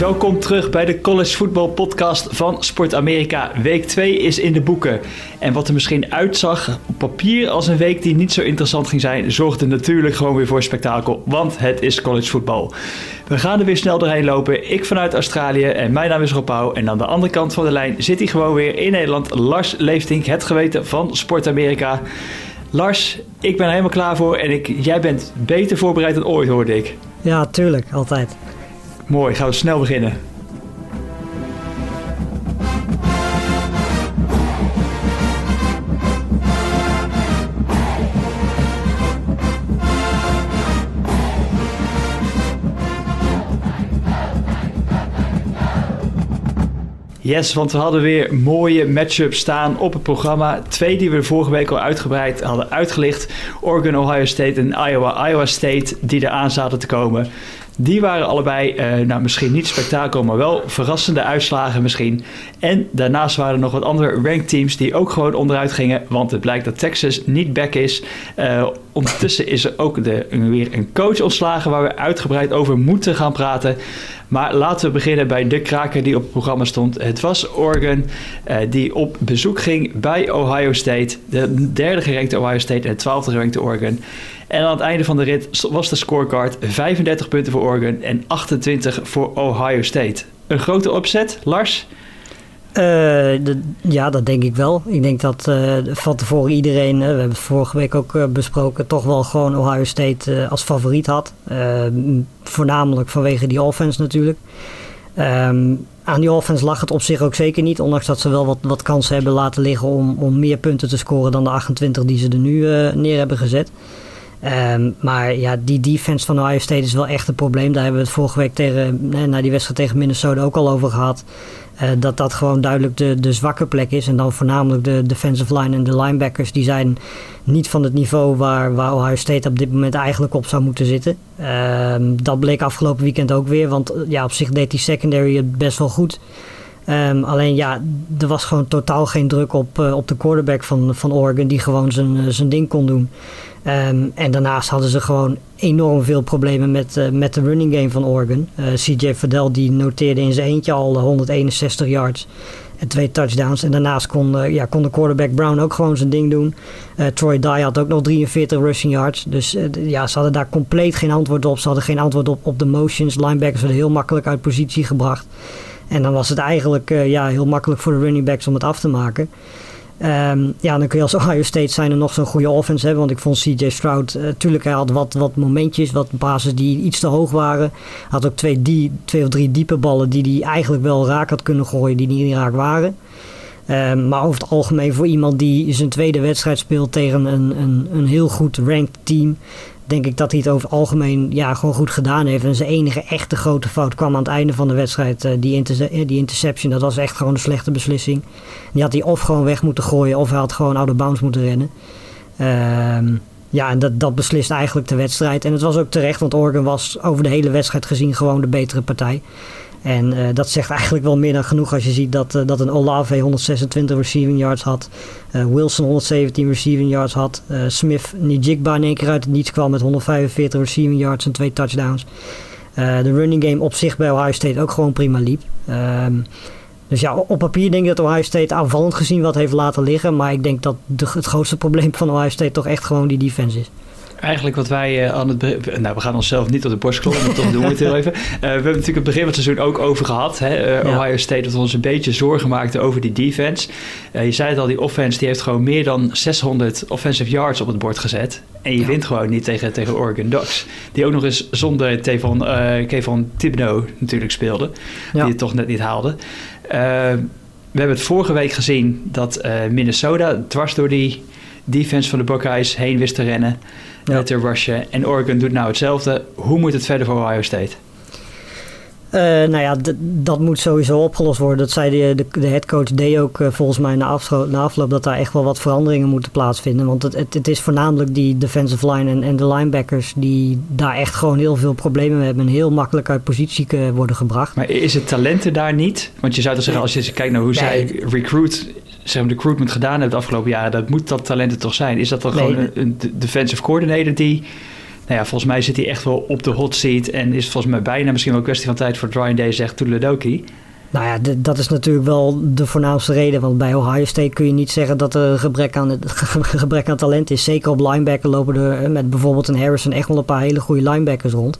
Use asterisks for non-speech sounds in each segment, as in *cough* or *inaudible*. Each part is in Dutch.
Welkom terug bij de College Football Podcast van Sport Amerika. Week 2 is in de boeken. En wat er misschien uitzag op papier als een week die niet zo interessant ging zijn, zorgde natuurlijk gewoon weer voor spektakel, want het is college football. We gaan er weer snel doorheen lopen. Ik vanuit Australië en mijn naam is Rob Pauw. En aan de andere kant van de lijn zit hij gewoon weer in Nederland. Lars Leeftink, het geweten van Sport Amerika. Lars, ik ben er helemaal klaar voor en ik, jij bent beter voorbereid dan ooit, hoorde ik. Ja, tuurlijk, altijd. Mooi, gaan we snel beginnen. Yes, want we hadden weer mooie matchups staan op het programma. Twee die we vorige week al uitgebreid hadden uitgelicht. Oregon, Ohio State en Iowa, Iowa State die eraan zaten te komen. Die waren allebei, uh, nou misschien niet spektakel, maar wel verrassende uitslagen misschien. En daarnaast waren er nog wat andere ranked teams die ook gewoon onderuit gingen. Want het blijkt dat Texas niet back is. Uh, ondertussen is er ook de, weer een coach ontslagen waar we uitgebreid over moeten gaan praten. Maar laten we beginnen bij de kraker die op het programma stond. Het was Oregon uh, die op bezoek ging bij Ohio State. De derde gerankte Ohio State en de twaalfde gerankte Oregon. En aan het einde van de rit was de scorecard 35 punten voor Oregon en 28 voor Ohio State. Een grote opzet, Lars? De, ja, dat denk ik wel. Ik denk dat uh, van tevoren iedereen, uh, we hebben het vorige week ook besproken, toch wel gewoon Ohio State als favoriet had. voornamelijk vanwege die offense natuurlijk. Um, aan die offense lag het op zich ook zeker niet, ondanks dat ze wel wat, wat kansen hebben laten liggen om, om meer punten te scoren dan de 28 die ze er nu neer hebben gezet. Um, maar ja, die defense van Ohio State is wel echt een probleem. Daar hebben we het vorige week tegen, na die wedstrijd tegen Minnesota ook al over gehad. Uh, dat dat gewoon duidelijk de, de zwakke plek is. En dan voornamelijk de defensive line en de linebackers. Die zijn niet van het niveau waar, waar Ohio State op dit moment eigenlijk op zou moeten zitten. Um, dat bleek afgelopen weekend ook weer. Want ja, op zich deed die secondary het best wel goed. Um, alleen ja, er was gewoon totaal geen druk op, uh, op de quarterback van, van Oregon. Die gewoon zijn, zijn ding kon doen. Um, en daarnaast hadden ze gewoon enorm veel problemen met, uh, met de running game van Oregon. CJ Verdell die noteerde in zijn eentje al 161 yards en twee touchdowns. En daarnaast kon, ja, kon de quarterback Brown ook gewoon zijn ding doen. Troy Dye had ook nog 43 rushing yards. Dus ja, ze hadden daar compleet geen antwoord op. Ze hadden geen antwoord op, op de motions. Linebackers werden heel makkelijk uit positie gebracht. En dan was het eigenlijk ja, heel makkelijk voor de running backs om het af te maken. Um, ja, dan kun je als *laughs* Ohio State zijn er nog zo'n goede offense hebben. Want ik vond CJ Stroud, uh, tuurlijk hij had wat, wat momentjes, wat bases die iets te hoog waren. Had ook twee, die, twee of drie diepe ballen die hij eigenlijk wel raak had kunnen gooien, die niet raak waren. Um, maar over het algemeen voor iemand die zijn tweede wedstrijd speelt tegen een, een, een heel goed ranked team denk ik dat hij het over het algemeen ja, gewoon goed gedaan heeft. En zijn enige echte grote fout kwam aan het einde van de wedstrijd. Uh, die, inter die interception, dat was echt gewoon een slechte beslissing. Die had hij of gewoon weg moeten gooien of hij had gewoon out of bounds moeten rennen. Uh, ja, en dat, dat beslist eigenlijk de wedstrijd. En het was ook terecht, want Oregon was over de hele wedstrijd gezien gewoon de betere partij. En uh, dat zegt eigenlijk wel meer dan genoeg als je ziet dat, uh, dat een Olave 126 receiving yards had. Uh, Wilson 117 receiving yards had. Smith Nijigba in één keer uit het niets kwam met 145 receiving yards en twee touchdowns. de running game op zich bij Ohio State ook gewoon prima liep. Um, dus ja, op papier denk ik dat Ohio State aanvallend gezien wat heeft laten liggen. Maar ik denk dat de, het grootste probleem van Ohio State toch echt gewoon die defense is. Eigenlijk wat wij uh, aan het nou we gaan onszelf niet op de borst kloppen, maar toch doen we het heel even. Uh, *laughs* we hebben natuurlijk het begin van het seizoen ook over gehad. Hè? Uh, Ohio State dat ons een beetje zorgen maakte over die defense. je zei het al, die offense die heeft gewoon meer dan 600 offensive yards op het bord gezet. En je ja. wint gewoon niet tegen, tegen Oregon Ducks. Die ook nog eens zonder Tevon, Kevon Thibodeau natuurlijk speelde. Ja. Die het toch net niet haalde. we hebben het vorige week gezien dat Minnesota dwars door die defense van de Buckeyes heen wist te rennen ja. te rushen. En Oregon doet nou hetzelfde. Hoe moet het verder voor Ohio State? Uh, nou ja, dat moet sowieso opgelost worden. Dat zei de, de, de headcoach deed ook uh, volgens mij na, na, afloop dat daar echt wel wat veranderingen moeten plaatsvinden. Want het, het, het is voornamelijk die defensive line en, en, de linebackers die daar echt gewoon heel veel problemen mee hebben en heel makkelijk uit positie worden gebracht. Maar is het talenten daar niet? Want je zou toch zeggen, als je kijkt naar hoe nee. zij recruit zeg maar, de recruitment gedaan hebt de afgelopen jaren, dat moet dat talenten toch zijn? Is dat dan nee, gewoon een, een defensive coordinator die nou ja, volgens mij zit hij echt wel op de hot seat. En is volgens mij bijna misschien wel een kwestie van tijd voor Ryan Day zegt Toedeledoki. Nou ja, dat is natuurlijk wel de voornaamste reden. Want bij Ohio State kun je niet zeggen dat er gebrek aan, *laughs* gebrek aan talent is. Zeker op linebacker lopen er met bijvoorbeeld een Harrison echt wel een paar hele goede linebackers rond.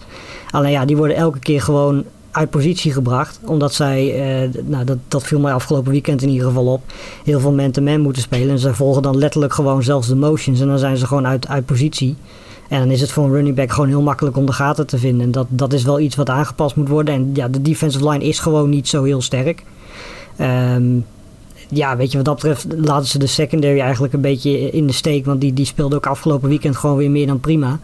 Alleen ja, die worden elke keer gewoon uit positie gebracht. Omdat zij, eh, nou dat, dat viel mij afgelopen weekend in ieder geval op, heel veel man-to-man moeten spelen. En zij volgen dan letterlijk gewoon zelfs de motions. En dan zijn ze gewoon uit, uit positie. En dan is het voor een running back gewoon heel makkelijk om de gaten te vinden. En dat, dat is wel iets wat aangepast moet worden. En ja, de defensive line is gewoon niet zo heel sterk. Ehm, ja, weet je, wat dat betreft laten ze de secondary eigenlijk een beetje in de steek. Want die, die speelde ook afgelopen weekend gewoon weer meer dan prima.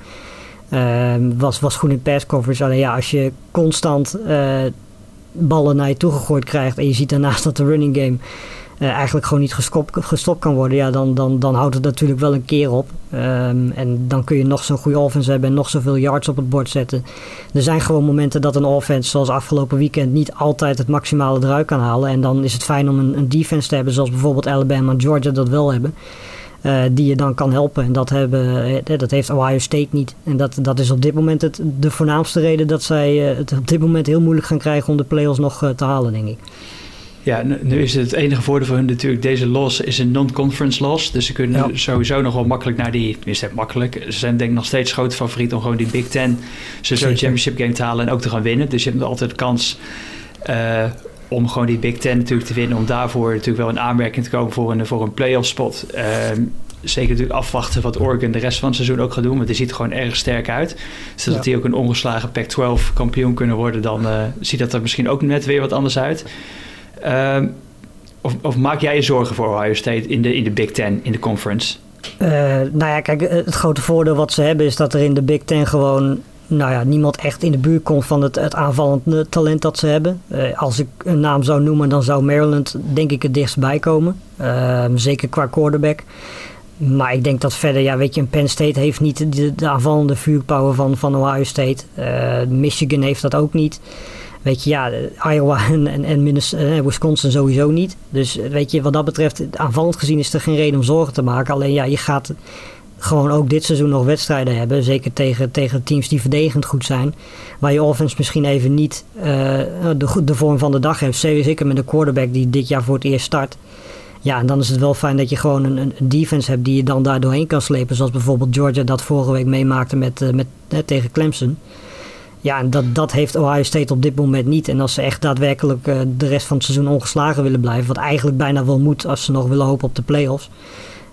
Ehm, was, was goed in pass coverage. Alleen ja, als je constant uh, ballen naar je toe gegooid krijgt en je ziet daarnaast dat de running game uh, eigenlijk gewoon niet gestopt, kan worden, ja, dan, dan, dan houdt het natuurlijk wel een keer op. Um, en dan kun je nog zo'n goede offense hebben en nog zoveel yards op het bord zetten. Er zijn gewoon momenten dat een offense, zoals afgelopen weekend, niet altijd het maximale eruit kan halen. En dan is het fijn om een, een defense te hebben, zoals bijvoorbeeld Alabama en Georgia dat wel hebben. Uh, die je dan kan helpen. En dat, hebben, uh, dat heeft Ohio State niet. En dat, dat is op dit moment het, de voornaamste reden dat zij uh, het op dit moment heel moeilijk gaan krijgen om de play-offs nog te halen, denk ik. Ja, nu is het, enige voordeel voor hun natuurlijk, deze loss is een non-conference loss. Dus ze kunnen ja. sowieso nog wel makkelijk naar die, tenminste makkelijk, ze zijn denk ik nog steeds grote favoriet om gewoon die Big Ten, ze zo championship game te halen en ook te gaan winnen. Dus je hebt altijd kans uh, om gewoon die Big Ten natuurlijk te winnen, om daarvoor natuurlijk wel in aanmerking te komen voor een, voor een playoff spot. Uh, zeker natuurlijk afwachten wat Oregon de rest van het seizoen ook gaat doen. Want die ziet er gewoon erg sterk uit. Dus dat ja. die ook een ongeslagen Pac-12 kampioen kunnen worden, dan uh, ziet dat er misschien ook net weer wat anders uit. Uh, of, of, maak jij je zorgen voor Ohio State in de, in de Big Ten, in de conference? Uh, nou ja, kijk, het grote voordeel wat ze hebben is dat er in de Big Ten gewoon nou ja, niemand echt in de buurt komt van het, het aanvallende talent dat ze hebben. Uh, als ik een naam zou noemen, dan zou Maryland denk ik het dichtstbij komen. Uh, zeker qua quarterback. Maar ik denk dat verder, ja, weet je, Penn State heeft niet de, de aanvallende vuurpower van, van Ohio State. Uh, Michigan heeft dat ook niet. Weet je, ja, Iowa *laughs* en, en, en Wisconsin sowieso niet. Dus weet je, wat dat betreft, aanvallend gezien is er geen reden om zorgen te maken. Alleen ja, je gaat gewoon ook dit seizoen nog wedstrijden hebben. Zeker tegen, tegen teams die verdedigend goed zijn. Waar je offense misschien even niet uh, de, de vorm van de dag heeft. Zeker met een quarterback die dit jaar voor het eerst start. Ja, en dan is het wel fijn dat je gewoon een, een defense hebt die je dan daar doorheen kan slepen. Zoals bijvoorbeeld Georgia dat vorige week meemaakte met, uh, met, uh, tegen Clemson. Ja, en dat, dat heeft Ohio State op dit moment niet. En als ze echt daadwerkelijk de rest van het seizoen ongeslagen willen blijven, wat eigenlijk bijna wel moet als ze nog willen hopen op de playoffs,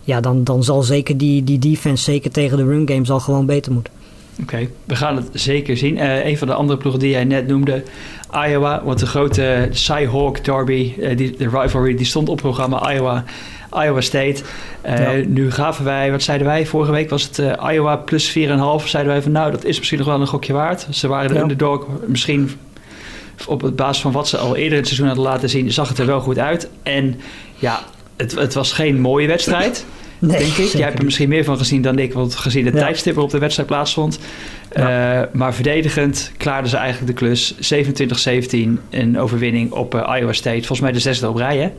ja, dan, dan zal zeker die, die defense, zeker tegen de run game, zal gewoon beter moeten. Oké, okay, we gaan het zeker zien. Uh, een van de andere ploegen die jij net noemde, Iowa, want de grote Cyhawk Derby, uh, die, de rivalry, die stond op programma Iowa. Iowa State. Uh, ja. Nu gaven wij, wat zeiden wij? Vorige week was het Iowa plus 4,5. Zeiden wij van nou, dat is misschien nog wel een gokje waard. Ze waren de ja. underdog. Misschien op basis van wat ze al eerder in het seizoen hadden laten zien, zag het er wel goed uit. En ja, het, het was geen mooie wedstrijd. Nee, denk ik. Jij hebt er misschien meer van gezien dan ik, want gezien de ja. tijdstip waarop de wedstrijd plaatsvond. Ja. Uh, maar verdedigend klaarden ze eigenlijk de klus. 27-17, een overwinning op uh, Iowa State. Volgens mij de zesde op rij, hè?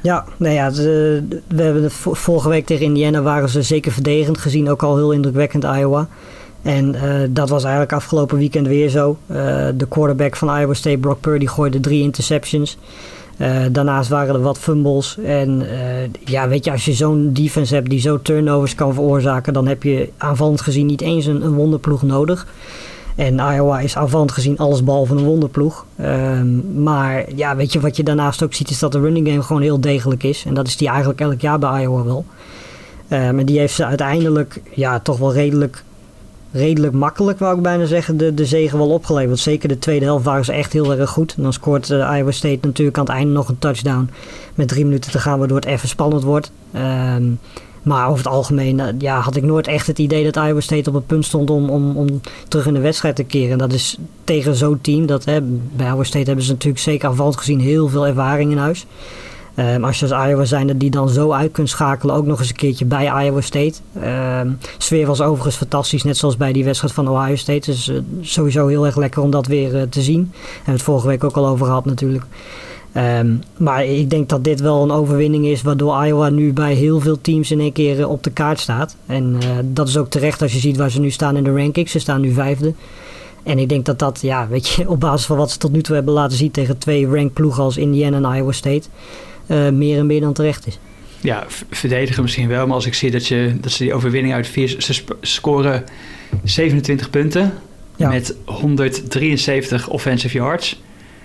Ja, nou ja, de, we hebben de vorige week tegen Indiana waren ze zeker verdedigend gezien, ook al heel indrukwekkend Iowa. En uh, dat was eigenlijk afgelopen weekend weer zo. De quarterback van Iowa State, Brock Purdy, gooide drie interceptions. Uh, daarnaast waren er wat fumbles. En ja, weet je, als je zo'n defense hebt die zo turnovers kan veroorzaken, dan heb je aanvallend gezien niet eens een, een wonderploeg nodig. En Iowa is aanvallend gezien alles behalve een wonderploeg. Um, maar ja, weet je wat je daarnaast ook ziet is dat de running game gewoon heel degelijk is. En dat is die eigenlijk elk jaar bij Iowa wel. Um, en die heeft ze uiteindelijk ja, toch wel redelijk, redelijk makkelijk, wou ik bijna zeggen, de, de zegen wel opgeleverd. Zeker de tweede helft waren ze echt heel erg goed. En dan scoort uh, Iowa State natuurlijk aan het einde nog een touchdown met drie minuten te gaan, waardoor het even spannend wordt. Um, maar over het algemeen ja, had ik nooit echt het idee dat Iowa State op het punt stond om, om, om terug in de wedstrijd te keren. En dat is tegen zo'n team. Dat, hè, bij Iowa State hebben ze natuurlijk zeker aanvallend gezien heel veel ervaring in huis. Um, als je als Iowa zijnde die dan zo uit kunt schakelen, ook nog eens een keertje bij Iowa State. Um, sfeer was overigens fantastisch, net zoals bij die wedstrijd van Ohio State. Dus uh, sowieso heel erg lekker om dat weer uh, te zien. Hebben we het vorige week ook al over gehad natuurlijk. Ehm, maar ik denk dat dit wel een overwinning is waardoor Iowa nu bij heel veel teams in één keer eh, op de kaart staat. En dat is ook terecht als je ziet waar ze nu staan in de rankings. Ze staan nu vijfde. En ik denk dat dat, ja, weet je, op basis van wat ze tot nu toe hebben laten zien tegen twee ranked ploegen als Indiana en Iowa State, meer en meer dan terecht is. Ja, verdedigen misschien wel, maar als ik zie dat, je, dat ze die overwinning uit vier, ze scoren 27 punten ja. met 173 offensive yards.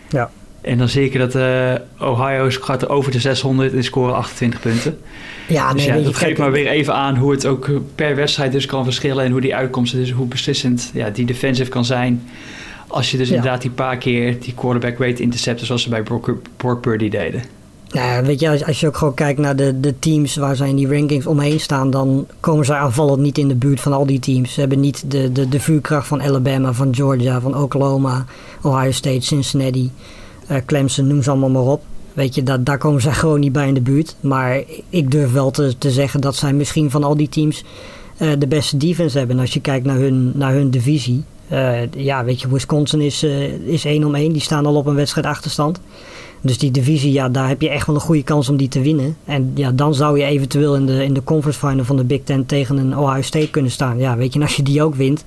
Ja. En dan zie ik dat uh, Ohio gaat over de 600 en scoren 28 punten. Ja, dus nee, ja, dat geeft maar weer even aan hoe het ook per wedstrijd dus kan verschillen en hoe die uitkomsten, dus hoe beslissend ja, die defensive kan zijn. Als je dus ja. inderdaad die paar keer die quarterback rate intercepten zoals ze bij Brock, Brock Purdy deden. Nou, weet je, als, je ook gewoon kijkt naar de, de teams waar zij in die rankings omheen staan, dan komen ze aanvallend niet in de buurt van al die teams. Ze hebben niet de, de, de vuurkracht van Alabama, van Georgia, van Oklahoma, Ohio State, Cincinnati, uh, Clemson, noem ze allemaal maar op. Weet je, dat, daar komen zij *laughs* gewoon niet bij in de buurt. Maar ik durf wel te, te zeggen dat zij misschien van al die teams uh, de beste defense hebben. En als je kijkt naar hun, naar hun divisie. Uh, ja, weet je, Wisconsin is, is 1 om 1. Die staan al op een wedstrijd achterstand. Dus die divisie, ja, daar heb je echt wel een goede kans om die te winnen. En ja, dan zou je eventueel in de, in de conference final van de Big Ten tegen een Ohio State kunnen staan. Ja, weet je, en als je die ook wint,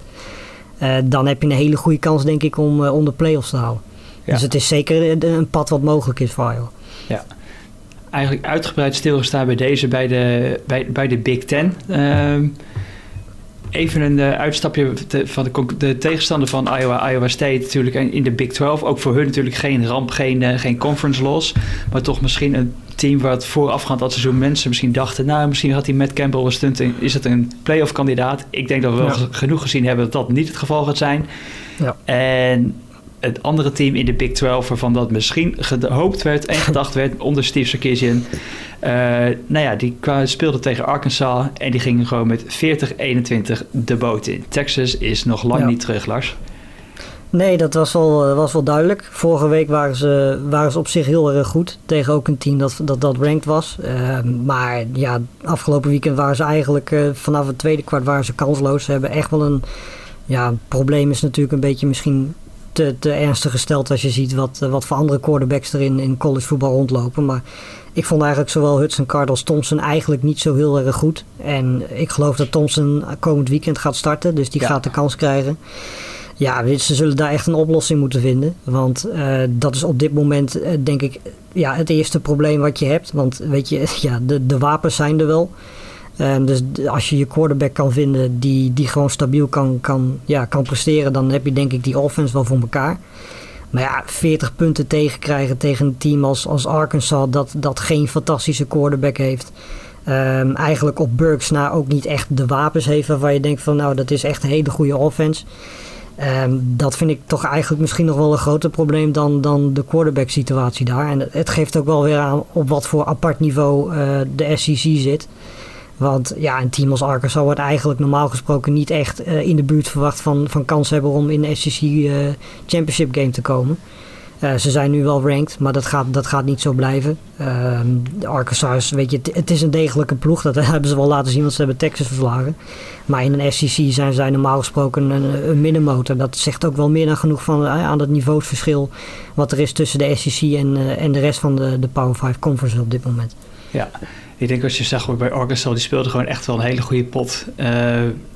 uh, dan heb je een hele goede kans, denk ik, om, uh, om de playoffs te halen. Ja. Dus het is zeker een pad wat mogelijk is voor Iowa. Ja, eigenlijk uitgebreid stilgestaan bij deze, bij de, bij, bij de Big Ten. Uh, even een uh, uitstapje te, van de, de, tegenstander van Iowa, Iowa State natuurlijk in de Big 12. Ook voor hun natuurlijk geen ramp, geen, uh, geen conference loss. Maar toch misschien een team het voorafgaand dat seizoen mensen misschien dachten... nou, misschien had hij Matt Campbell een stunt in. Is het een playoff kandidaat? Ik denk dat we wel genoeg gezien hebben dat dat niet het geval gaat zijn. Ja. En het andere team in de Big 12 waarvan dat misschien gehoopt werd en *laughs* gedacht werd onder Steve Sarkisian. Uh, nou ja, die speelde tegen Arkansas en die gingen gewoon met 40-21 de boot in. Texas is nog lang ja. niet terug, Lars. Nee, dat was wel, was wel duidelijk. Vorige week waren ze, waren ze op zich heel erg goed. Tegen ook een team dat dat, dat ranked was. Uh, maar ja, afgelopen weekend waren ze eigenlijk uh, vanaf het tweede kwart waren ze kansloos. Ze hebben echt wel een... Ja, probleem is natuurlijk een beetje misschien te, te ernstig gesteld als je ziet wat, wat voor andere quarterbacks er in, in college voetbal rondlopen. Maar ik vond eigenlijk zowel Hudson Card als Thompson eigenlijk niet zo heel erg goed. En ik geloof dat Thompson komend weekend gaat starten, dus die ja. gaat de kans krijgen. Ja, ze zullen daar echt een oplossing moeten vinden. Want uh, dat is op dit moment, uh, denk ik, ja, het eerste probleem wat je hebt. Want weet je, *laughs* ja, de, de wapens zijn er wel. Um, dus als je je quarterback kan vinden die, die gewoon stabiel kan, kan, ja, kan presteren, dan heb je denk ik die offense wel voor elkaar. Maar ja, 40 punten tegenkrijgen tegen een team als, als Arkansas dat, dat geen fantastische quarterback heeft. Um, eigenlijk op Burks na ook niet echt de wapens heeft waarvan je denkt van nou dat is echt een hele goede offense. Um, dat vind ik toch eigenlijk misschien nog wel een groter probleem dan, dan de quarterback situatie daar. En het geeft ook wel weer aan op wat voor apart niveau uh, de SEC zit. Want ja, een team als Arkansas wordt eigenlijk normaal gesproken niet echt uh, in de buurt verwacht van, van kans hebben om in de SEC uh, Championship game te komen. Uh, ze zijn nu wel ranked, maar dat gaat, dat gaat niet zo blijven. de Arkansas, weet je, het is een degelijke ploeg. Dat *laughs* hebben ze wel laten zien, want ze hebben Texas verslagen. Maar in een SEC zijn zij normaal gesproken een, een. Dat zegt ook wel meer dan genoeg van, aan het niveausverschil wat er is tussen de SEC en, en de rest van de, de Power 5 Conference op dit moment. Ja, ik denk als je zag bij Arkansas, die speelde gewoon echt wel een hele goede pot. Uh,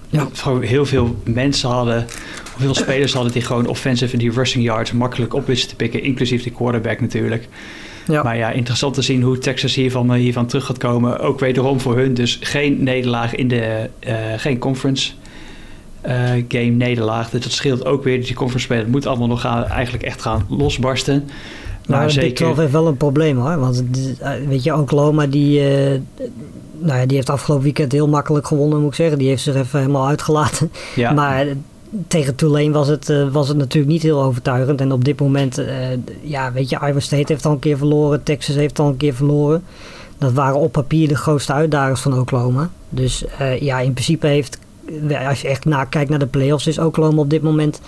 ja. Gewoon heel veel mensen hadden, of veel spelers hadden die gewoon offensive en die rushing yards makkelijk op wisten te pikken, inclusief de quarterback natuurlijk. Ja. Maar ja, interessant te zien hoe Texas hiervan, hiervan terug gaat komen. Ook wederom voor hun, dus geen nederlaag in de, uh, geen conference uh, game nederlaag. Dus dat scheelt ook weer. Die conference spelen moet allemaal nog gaan, eigenlijk echt gaan losbarsten. Maar nou, Big 12 heeft wel een probleem hoor. Want eh, weet je, Oklahoma die, uh, nou ja, die heeft afgelopen weekend heel makkelijk gewonnen moet ik zeggen. Die heeft zich even helemaal uitgelaten. Ja. *laughs* Maar tegen Tulane was het, uh, was het natuurlijk niet heel overtuigend. En op dit moment, uh, ja, weet je, Iowa State heeft al een keer verloren. Texas heeft al een keer verloren. Dat waren op papier de grootste uitdagers van Oklahoma. Dus ja, in principe heeft, als je echt na, kijkt naar de playoffs, is Oklahoma op dit moment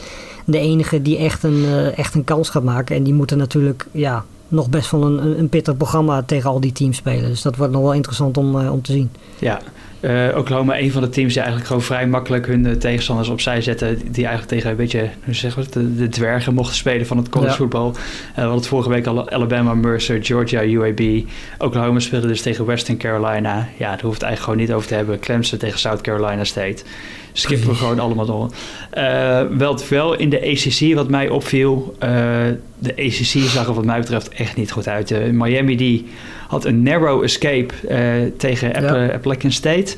de enige die echt een, uh, echt een kans gaat maken. En die moeten natuurlijk ja, nog best wel een, een pittig programma tegen al die teams spelen. Dus dat wordt nog wel interessant om, om te zien. Ja, uh, Oklahoma, een van de teams die eigenlijk gewoon vrij makkelijk hun uh, tegenstanders opzij zetten. Die eigenlijk tegen een beetje, hoe zeggen we het, de, dwergen mochten spelen van het collegevoetbal. Ja. Uh, we hadden het vorige week al Alabama, Mercer, Georgia, UAB. Oklahoma speelde dus tegen Western Carolina. Ja, daar hoeft het eigenlijk gewoon niet over te hebben. Clemson tegen South Carolina State. Skippen we gewoon allemaal door. wel, wel in de ACC wat mij opviel. de ACC zag er wat mij betreft echt niet goed uit. Miami die had een narrow escape tegen ja. Appalachian State.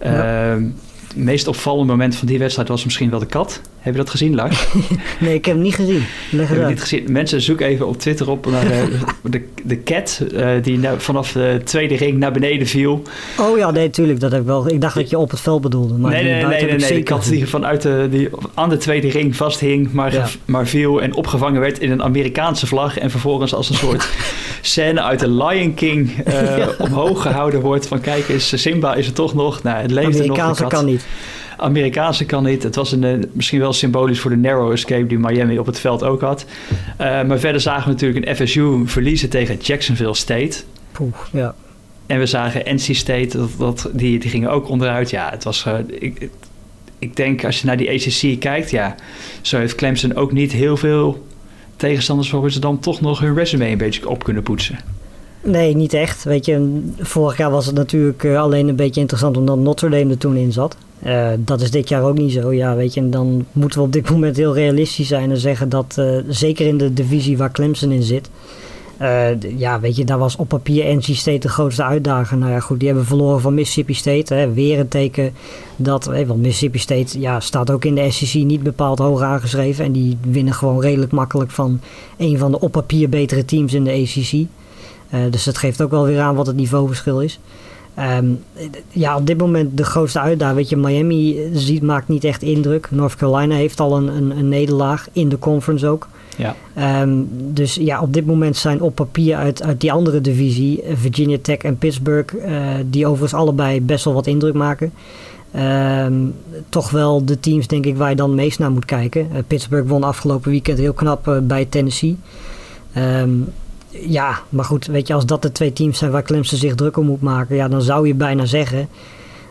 Ja. Ehm, het meest opvallende moment van die wedstrijd was misschien wel de kat. Heb je dat gezien, Lars? *laughs* nee, ik heb hem niet gezien. Leg heb niet gezien. Mensen, zoek even op Twitter op naar de, *laughs* de, de cat uh, die vanaf de tweede ring naar beneden viel. Oh ja, nee, tuurlijk. Dat heb ik wel. Ik dacht dat je op het veld bedoelde. Maar nee, nee, nee, nee, nee, de kat die vanuit de, die aan de tweede ring vasthing, maar, maar viel en opgevangen werd in een Amerikaanse vlag. En vervolgens als een soort *laughs* scène uit de Lion King uh, omhoog gehouden wordt. Van kijk eens, Simba is er toch nog. Nou, het leeft nog. Amerikaanse kan niet. Amerikaanse kan niet. Het was een, eh, misschien wel symbolisch voor de narrow escape die Miami op het veld ook had. Uh, maar verder zagen we natuurlijk een FSU verliezen tegen Jacksonville State. Poeh, ja. En we zagen NC State, dat, dat, die, die gingen ook onderuit. Ja, het was... Uh, ik, ik denk als je naar die ACC kijkt, ja, zo heeft Clemson ook niet heel veel tegenstanders waar ze dan toch nog hun resume een beetje op kunnen poetsen. Nee, niet echt. Weet je, vorig jaar was het natuurlijk alleen een beetje interessant omdat Notre Dame er toen in zat. Uh, dat is dit jaar ook niet zo. Ja, weet je, en dan moeten we op dit moment heel realistisch zijn en zeggen dat, uh, zeker in de divisie waar Clemson in zit, uh, ja, weet je, daar was op papier NC State de grootste uitdager. Nou ja, goed, die hebben verloren van Mississippi State. Hè, weer een teken dat, hè, want Mississippi State ja, staat ook in de SEC niet bepaald hoog aangeschreven. En die winnen gewoon redelijk makkelijk van een van de op papier betere teams in de ACC. dus dat geeft ook wel weer aan wat het niveauverschil is. Um, ja, op dit moment de grootste uitdaging. Weet je, Miami ziet, maakt niet echt indruk. North Carolina heeft al een, een, een nederlaag in de conference ook. Ja. Um, dus ja, op dit moment zijn op papier uit, uit die andere divisie, Virginia Tech en Pittsburgh, uh, die overigens allebei best wel wat indruk maken. Um, toch wel de teams, denk ik, waar je dan meest naar moet kijken. Uh, Pittsburgh won afgelopen weekend heel knap uh, bij Tennessee. Um, ja, maar goed, weet je, als dat de twee teams zijn waar Clemson zich druk om moet maken, ja, dan zou je bijna zeggen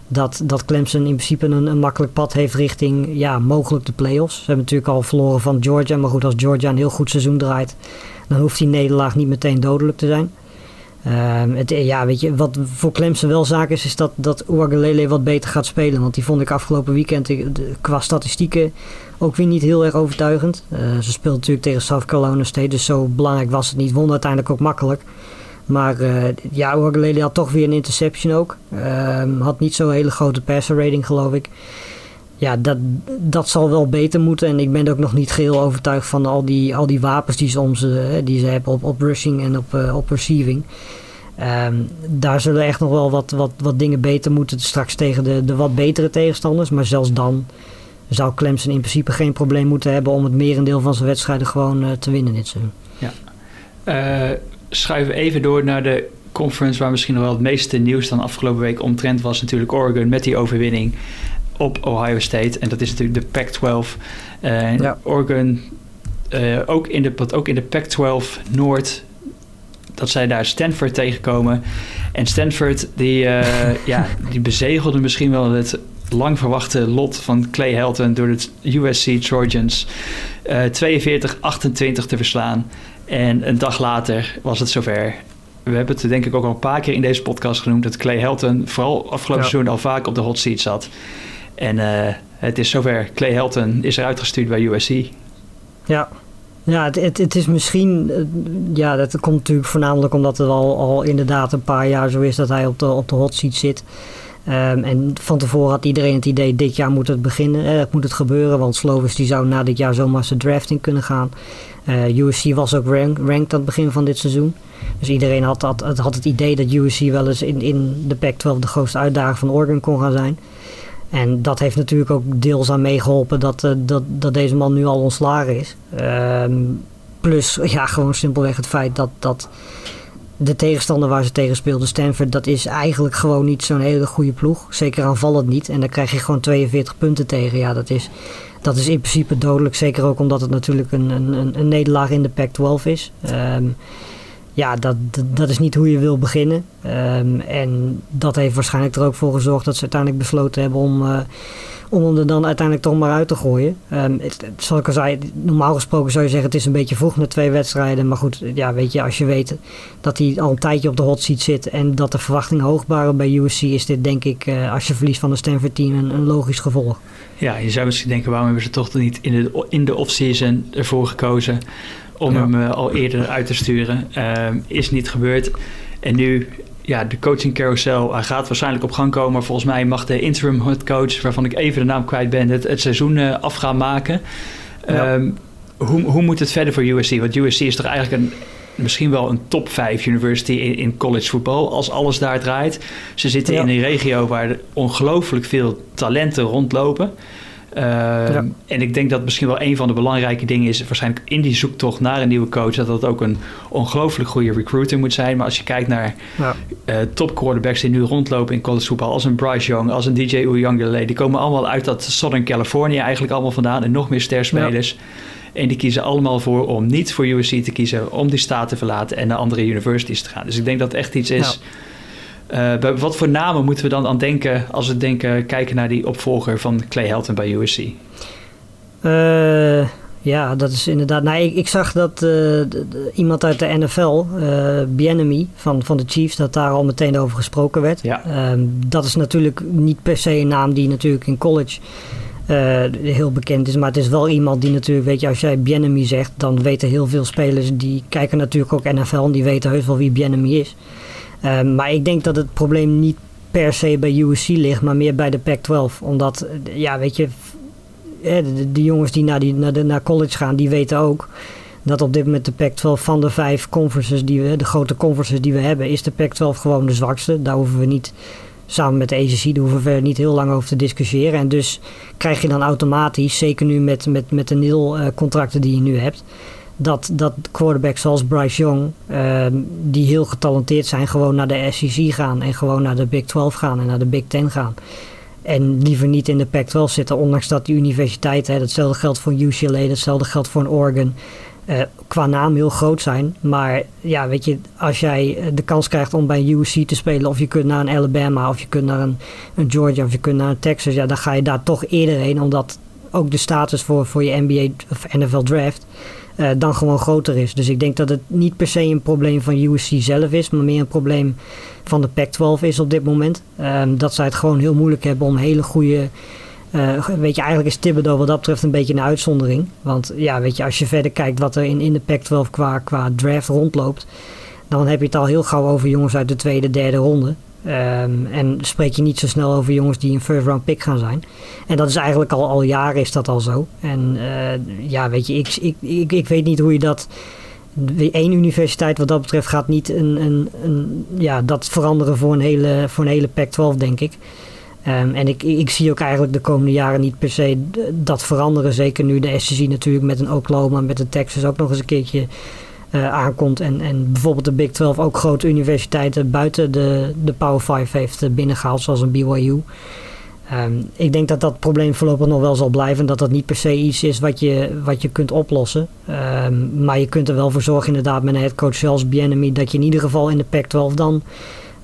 dat, dat Clemson in principe een, een makkelijk pad heeft richting ja, mogelijk de playoffs. Ze hebben natuurlijk al verloren van Georgia, maar goed, als Georgia een heel goed seizoen draait, dan hoeft die nederlaag niet meteen dodelijk te zijn. Uh, het, ja, weet je, wat voor Clemson wel zaak is, is dat, dat wat beter gaat spelen. Want die vond ik afgelopen weekend qua statistieken ook weer niet heel erg overtuigend. Uh, ze speelt natuurlijk tegen South Carolina State, dus zo belangrijk was het niet. Won uiteindelijk ook makkelijk. Maar uh, ja, Uagalele had toch weer een interception ook. Uh, had niet zo'n hele grote passer rating, geloof ik. Ja, dat, dat zal wel beter moeten. En ik ben ook nog niet geheel overtuigd van al die, al die wapens die ze, om ze, die ze hebben op, op rushing en op, uh, op receiving. Um, daar zullen echt nog wel wat, wat, wat dingen beter moeten straks tegen de, de wat betere tegenstanders. Maar zelfs dan zou Clemson in principe geen probleem moeten hebben om het merendeel van zijn wedstrijden gewoon uh, te winnen dit seizoen. Ja. Uh, schuiven we even door naar de conference waar misschien nog wel het meeste nieuws dan afgelopen week omtrent was natuurlijk Oregon met die overwinning op Ohio State. En dat is natuurlijk de Pac-12. Uh, ja. Oregon ook in de, ook in de Pac-12 Noord dat zij daar Stanford tegenkomen. En Stanford die, *laughs* ja, die bezegelde misschien wel het lang verwachte lot van Clay Helton door de USC Trojans uh, 42-28 te verslaan. En een dag later was het zover. We hebben het denk ik ook al een paar keer in deze podcast genoemd dat Clay Helton vooral afgelopen ja. seizoen al vaak op de hot seat zat. En uh, het is zover. Clay Helton is eruit gestuurd bij USC. Ja, ja, het, het, is misschien. Eh, ja, dat komt natuurlijk voornamelijk omdat het al, al inderdaad een paar jaar zo is dat hij op de, op de hot seat zit. Um, en van tevoren had iedereen het idee, dit jaar moet het beginnen, eh, moet het gebeuren, want Slovis die zou na dit jaar zomaar zijn drafting kunnen gaan. Uh, USC was ook rank, ranked aan het begin van dit seizoen. Dus iedereen had, had, het idee dat USC wel eens in, in de Pac-12 de grootste uitdager van Oregon kon gaan zijn. En dat heeft natuurlijk ook deels aan meegeholpen dat, uh, dat, dat deze man nu al ontslagen is. Um, plus ja, gewoon simpelweg het feit dat, dat de tegenstander waar ze tegen speelden, Stanford, dat is eigenlijk gewoon niet zo'n hele goede ploeg. Zeker aanvallend niet. En dan krijg je gewoon 42 punten tegen. Ja, dat is, dat is in principe dodelijk. Zeker ook omdat het natuurlijk een, een, een nederlaag in de Pac-12 is. Um, ja, dat, dat, is niet hoe je wil beginnen. Ehm, en dat heeft waarschijnlijk er ook voor gezorgd dat ze uiteindelijk besloten hebben om, uh, om hem er dan uiteindelijk toch maar uit te gooien. Um, het, zoals ik al zei, normaal gesproken zou je zeggen het is een beetje vroeg met twee wedstrijden. Maar goed, ja, weet je, als je weet dat hij al een tijdje op de hot seat zit en dat de verwachtingen hoog waren bij USC, is dit denk ik, uh, als je verliest van de Stanford team, een, een, logisch gevolg. Ja, je zou misschien denken, waarom hebben ze toch niet in de, in de offseason ervoor gekozen? Om hem uh, al eerder uit te sturen. Uh, is niet gebeurd. En nu, ja, de coaching carousel hij gaat waarschijnlijk op gang komen. Volgens mij mag de interim head coach, waarvan ik even de naam kwijt ben, het, het seizoen uh, af gaan maken. Ja. Um, hoe, hoe moet het verder voor USC? Want USC is toch eigenlijk een, misschien wel een top 5 university in, in college voetbal, als alles daar draait. Ze zitten ja. in een regio waar ongelooflijk veel talenten rondlopen. Ja. En ik denk dat misschien wel een van de belangrijke dingen is, waarschijnlijk in die zoektocht naar een nieuwe coach, dat dat ook een ongelooflijk goede recruiter moet zijn. Maar als je kijkt naar ja. uh, top quarterbacks die nu rondlopen in college voetbal, als een Bryce Young, als een DJ Uyunglele, die komen allemaal uit dat Southern California eigenlijk allemaal vandaan en nog meer sterspelers. Ja. En die kiezen allemaal voor om niet voor USC te kiezen, om die staat te verlaten en naar andere universities te gaan. Dus ik denk dat het echt iets is. Bij wat voor namen moeten we dan aan denken als we denken, kijken naar die opvolger van Clay Helton bij USC? Uh, ja, dat is inderdaad. Nou, ik, ik zag dat de, de, iemand uit de NFL, uh, van, van de Chiefs, dat daar al meteen over gesproken werd. Ja. Um, dat is natuurlijk niet per se een naam die natuurlijk in college heel bekend is. Maar het is wel iemand die natuurlijk, weet je, als jij Bienemy zegt, dan weten heel veel spelers die kijken natuurlijk ook NFL en die weten heus wel wie Bienemy is. Uh, maar ik denk dat het probleem niet per se bij USC ligt, maar meer bij de Pac-12. Omdat, ja, weet je, de, de jongens die naar, die naar, de, naar college gaan, die weten ook dat op dit moment de Pac-12 van de vijf conferences die we, de grote conferences die we hebben, is de Pac-12 gewoon de zwakste. Daar hoeven we niet samen met de ACC, daar hoeven we niet heel lang over te discussiëren. En dus krijg je dan automatisch, zeker nu met, met, met de nil uh, contracten die je nu hebt, dat, dat quarterbacks zoals Bryce Young, uh, die heel getalenteerd zijn, gewoon naar de SEC gaan en gewoon naar de Big 12 gaan en naar de Big 10 gaan. En liever niet in de Pac-12 zitten, ondanks dat die universiteiten, datzelfde geldt voor UCLA, datzelfde geldt voor Oregon, uh, qua naam heel groot zijn. Maar ja, weet je, als jij de kans krijgt om bij USC te spelen, of je kunt naar een Alabama, of je kunt naar een, een Georgia, of je kunt naar een Texas, ja, dan ga je daar toch eerder heen, omdat ook de status voor, voor je NBA of NFL draft uh, dan gewoon groter is. Dus ik denk dat het niet per se een probleem van USC zelf is, maar meer een probleem van de Pac-12 is op dit moment. Um, dat zij het gewoon heel moeilijk hebben om hele goede. Uh, weet je, eigenlijk is Thibodeau wat dat betreft een beetje een uitzondering. Want ja, weet je, als je verder kijkt wat er in, in de Pac-12 qua, qua draft rondloopt, dan heb je het al heel gauw over jongens uit de tweede, derde ronde. Um, en spreek je niet zo snel over jongens die een first round pick gaan zijn. En dat is eigenlijk al, al jaren is dat al zo. En uh, ja, weet je, ik, ik, ik, ik weet niet hoe je dat één universiteit wat dat betreft gaat niet een, een, een, ja, dat veranderen voor een hele, voor een hele Pac-12, denk ik. Um, en ik, ik zie ook eigenlijk de komende jaren niet per se dat veranderen. Zeker nu de SEC natuurlijk met een Oklahoma, met een Texas ook nog eens een keertje uh, aankomt. En, en bijvoorbeeld de Big 12 ook grote universiteiten buiten de, de Power 5 heeft binnengehaald, zoals een BYU. Um, ik denk dat dat probleem voorlopig nog wel zal blijven. Dat dat niet per se iets is wat je, wat je kunt oplossen. Um, maar je kunt er wel voor zorgen, inderdaad, met een headcoach zoals Bienemy, dat je in ieder geval in de Pac-12 dan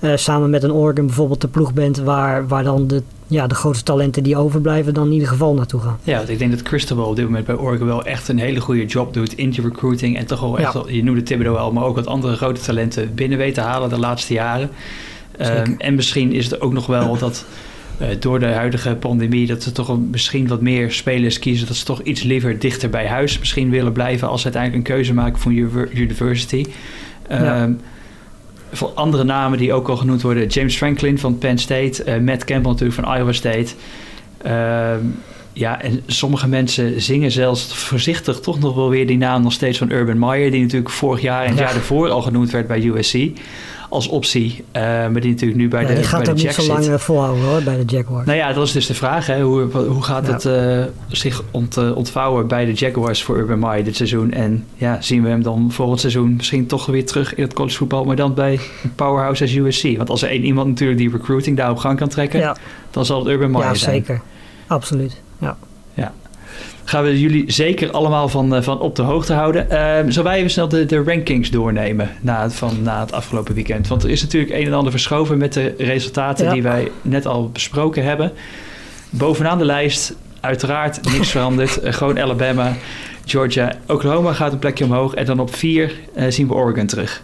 uh, samen met een Oregon bijvoorbeeld de ploeg bent waar, waar dan de, ja, de grootste talenten die overblijven dan in ieder geval naartoe gaan. Ja, ik denk dat Cristobal op dit moment bij Oregon wel echt een hele goede job doet in die recruiting en toch wel echt, ja. je noemde Thibodeau al, maar ook wat andere grote talenten binnen weten halen de laatste jaren. Um, en misschien is het ook nog wel *laughs* dat uh, door de huidige pandemie dat ze toch een, misschien wat meer spelers kiezen dat ze toch iets liever dichter bij huis misschien willen blijven als ze uiteindelijk een keuze maken voor university. Um, ja voor andere namen die ook al genoemd worden. James Franklin van Penn State. Uh, Matt Campbell natuurlijk van Iowa State. Uh, ja, en sommige mensen zingen zelfs voorzichtig toch nog wel weer die naam nog steeds van Urban Meyer. Die natuurlijk vorig jaar en het ja. jaar daarvoor al genoemd werd bij USC als optie. Uh, maar die natuurlijk nu bij ja, de Die gaat bij de niet zo lang uh, volhouden hoor, bij de Jaguars. Nou ja, dat is dus de vraag. Hè. Hoe, hoe gaat ja. het uh, zich ont, ontvouwen bij de Jaguars voor Urban Meyer dit seizoen? En ja, zien we hem dan volgend seizoen misschien toch weer terug in het collegevoetbal, maar dan bij een powerhouse als USC? Want als er één iemand natuurlijk die recruiting daar op gang kan trekken, ja. dan zal het Urban Meyer zijn. Ja, zeker. Absoluut. Ja. Gaan we jullie zeker allemaal van, van op de hoogte houden. Uh, zullen wij even snel de, de rankings doornemen na, van, na het afgelopen weekend? Want er is natuurlijk een en ander verschoven met de resultaten die wij net al besproken hebben. Bovenaan de lijst, uiteraard niks *laughs* veranderd. gewoon Alabama, Georgia, Oklahoma gaat een plekje omhoog. En dan op vier zien we Oregon terug.